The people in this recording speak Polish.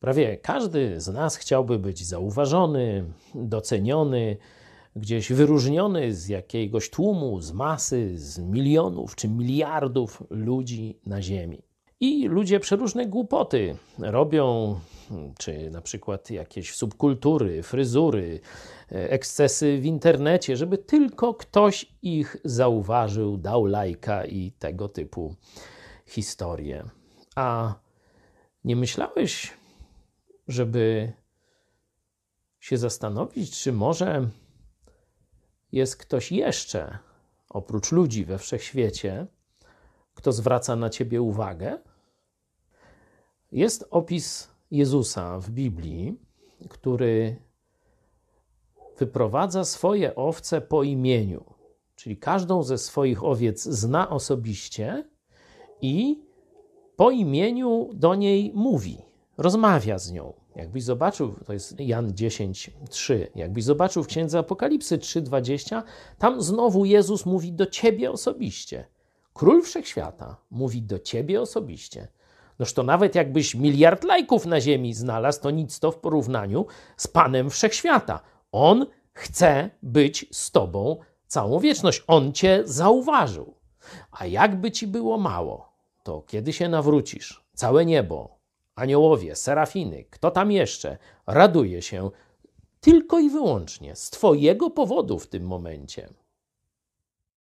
Prawie każdy z nas chciałby być zauważony, doceniony, gdzieś wyróżniony z jakiegoś tłumu, z masy, z milionów czy miliardów ludzi na Ziemi. I ludzie przeróżne głupoty robią, czy na przykład jakieś subkultury, fryzury, ekscesy w internecie, żeby tylko ktoś ich zauważył, dał lajka i tego typu historie. A nie myślałeś, żeby się zastanowić, czy może jest ktoś jeszcze, oprócz ludzi we wszechświecie, kto zwraca na ciebie uwagę? Jest opis Jezusa w Biblii, który wyprowadza swoje owce po imieniu, czyli każdą ze swoich owiec zna osobiście i po imieniu do niej mówi, rozmawia z nią. Jakbyś zobaczył, to jest Jan 10, 3, jakbyś zobaczył w Księdze Apokalipsy 3,20, tam znowu Jezus mówi do ciebie osobiście. Król Wszechświata mówi do ciebie osobiście. Noż to nawet jakbyś miliard lajków na ziemi znalazł, to nic to w porównaniu z Panem Wszechświata. On chce być z tobą całą wieczność. On cię zauważył. A jakby ci było mało, to kiedy się nawrócisz, całe niebo, aniołowie, serafiny, kto tam jeszcze, raduje się tylko i wyłącznie z Twojego powodu w tym momencie.